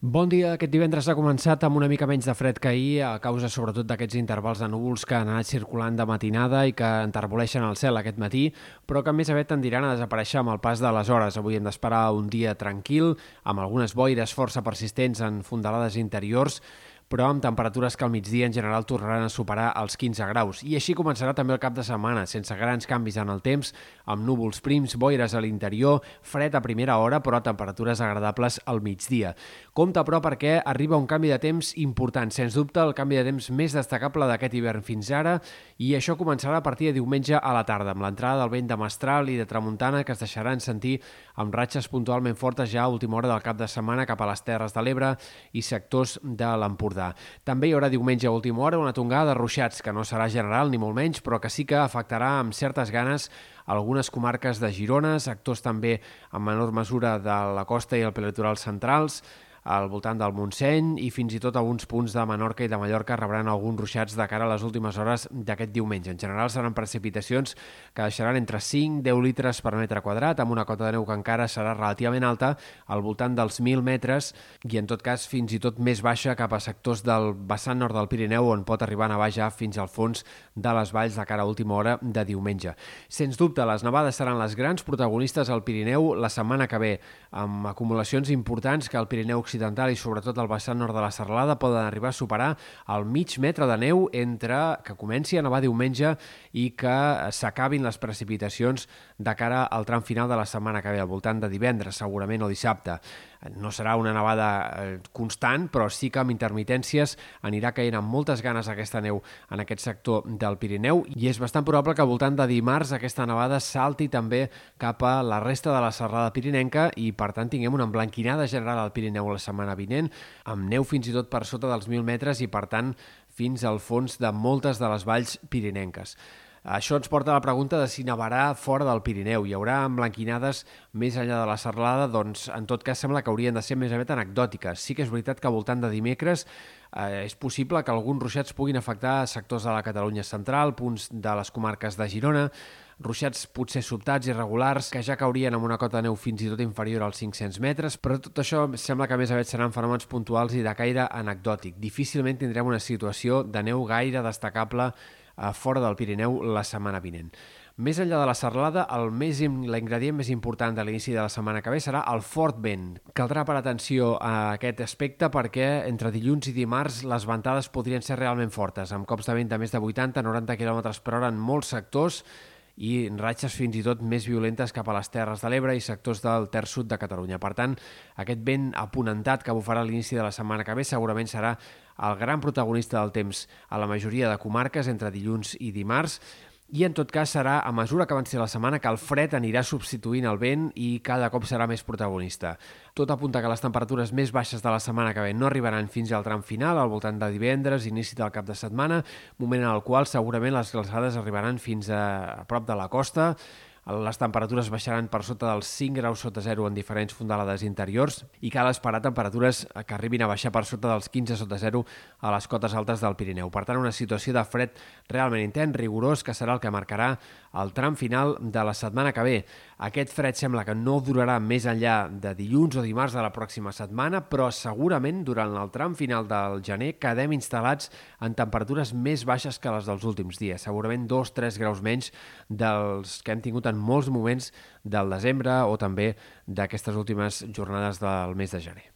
Bon dia. Aquest divendres ha començat amb una mica menys de fred que ahir, a causa sobretot d'aquests intervals de núvols que han anat circulant de matinada i que enterboleixen el cel aquest matí, però que més aviat tendiran a desaparèixer amb el pas de les hores. Avui hem d'esperar un dia tranquil, amb algunes boires força persistents en fondalades interiors, però amb temperatures que al migdia en general tornaran a superar els 15 graus. I així començarà també el cap de setmana, sense grans canvis en el temps, amb núvols prims, boires a l'interior, fred a primera hora, però temperatures agradables al migdia. Compte, però, perquè arriba un canvi de temps important, sens dubte el canvi de temps més destacable d'aquest hivern fins ara, i això començarà a partir de diumenge a la tarda, amb l'entrada del vent de mestral i de tramuntana que es deixaran sentir amb ratxes puntualment fortes ja a última hora del cap de setmana cap a les Terres de l'Ebre i sectors de l'Empordà. Empordà. També hi haurà diumenge a última hora una tongada de ruixats, que no serà general ni molt menys, però que sí que afectarà amb certes ganes algunes comarques de Girona, sectors també en menor mesura de la costa i el prelitoral centrals, al voltant del Montseny i fins i tot alguns punts de Menorca i de Mallorca rebran alguns ruixats de cara a les últimes hores d'aquest diumenge. En general seran precipitacions que deixaran entre 5 i 10 litres per metre quadrat, amb una cota de neu que encara serà relativament alta, al voltant dels 1.000 metres, i en tot cas fins i tot més baixa cap a sectors del vessant nord del Pirineu, on pot arribar a nevar ja fins al fons de les valls de cara a última hora de diumenge. Sens dubte, les nevades seran les grans protagonistes al Pirineu la setmana que ve, amb acumulacions importants que el Pirineu occidental i sobretot el vessant nord de la Serralada poden arribar a superar el mig metre de neu entre que comenci a nevar diumenge i que s'acabin les precipitacions de cara al tram final de la setmana que ve, al voltant de divendres segurament o dissabte. No serà una nevada eh, constant, però sí que amb intermitències anirà caient amb moltes ganes aquesta neu en aquest sector del Pirineu i és bastant probable que al voltant de dimarts aquesta nevada salti també cap a la resta de la serrada pirinenca i per tant tinguem una emblanquinada general al Pirineu la setmana vinent, amb neu fins i tot per sota dels 1.000 metres i per tant fins al fons de moltes de les valls pirinenques. Això ens porta a la pregunta de si nevarà fora del Pirineu. Hi haurà emblanquinades més enllà de la serralada? Doncs en tot cas sembla que haurien de ser més aviat anecdòtiques. Sí que és veritat que voltant de dimecres eh, és possible que alguns ruixats puguin afectar sectors de la Catalunya central, punts de les comarques de Girona, ruixats potser sobtats i regulars que ja caurien amb una cota de neu fins i tot inferior als 500 metres, però tot això sembla que més aviat seran fenòmens puntuals i de caire anecdòtic. Difícilment tindrem una situació de neu gaire destacable a fora del Pirineu la setmana vinent. Més enllà de la serralada, el més, l'ingredient més important de l'inici de la setmana que ve serà el fort vent. Caldrà parar atenció a aquest aspecte perquè entre dilluns i dimarts les ventades podrien ser realment fortes, amb cops de vent de més de 80-90 km per hora en molts sectors i ratxes fins i tot més violentes cap a les Terres de l'Ebre i sectors del Ter Sud de Catalunya. Per tant, aquest vent aponentat que bufarà a l'inici de la setmana que ve segurament serà el gran protagonista del temps a la majoria de comarques entre dilluns i dimarts, i en tot cas serà a mesura que avanci la setmana que el fred anirà substituint el vent i cada cop serà més protagonista. Tot apunta que les temperatures més baixes de la setmana que ve no arribaran fins al tram final, al voltant de divendres, inici del cap de setmana, moment en el qual segurament les glaçades arribaran fins a, a prop de la costa, les temperatures baixaran per sota dels 5 graus sota zero en diferents fondalades interiors i cal esperar temperatures que arribin a baixar per sota dels 15 sota zero a les cotes altes del Pirineu. Per tant, una situació de fred realment intens, rigorós, que serà el que marcarà el tram final de la setmana que ve. Aquest fred sembla que no durarà més enllà de dilluns o dimarts de la pròxima setmana, però segurament durant el tram final del gener quedem instal·lats en temperatures més baixes que les dels últims dies, segurament 2-3 graus menys dels que hem tingut en molts moments del desembre o també d'aquestes últimes jornades del mes de gener.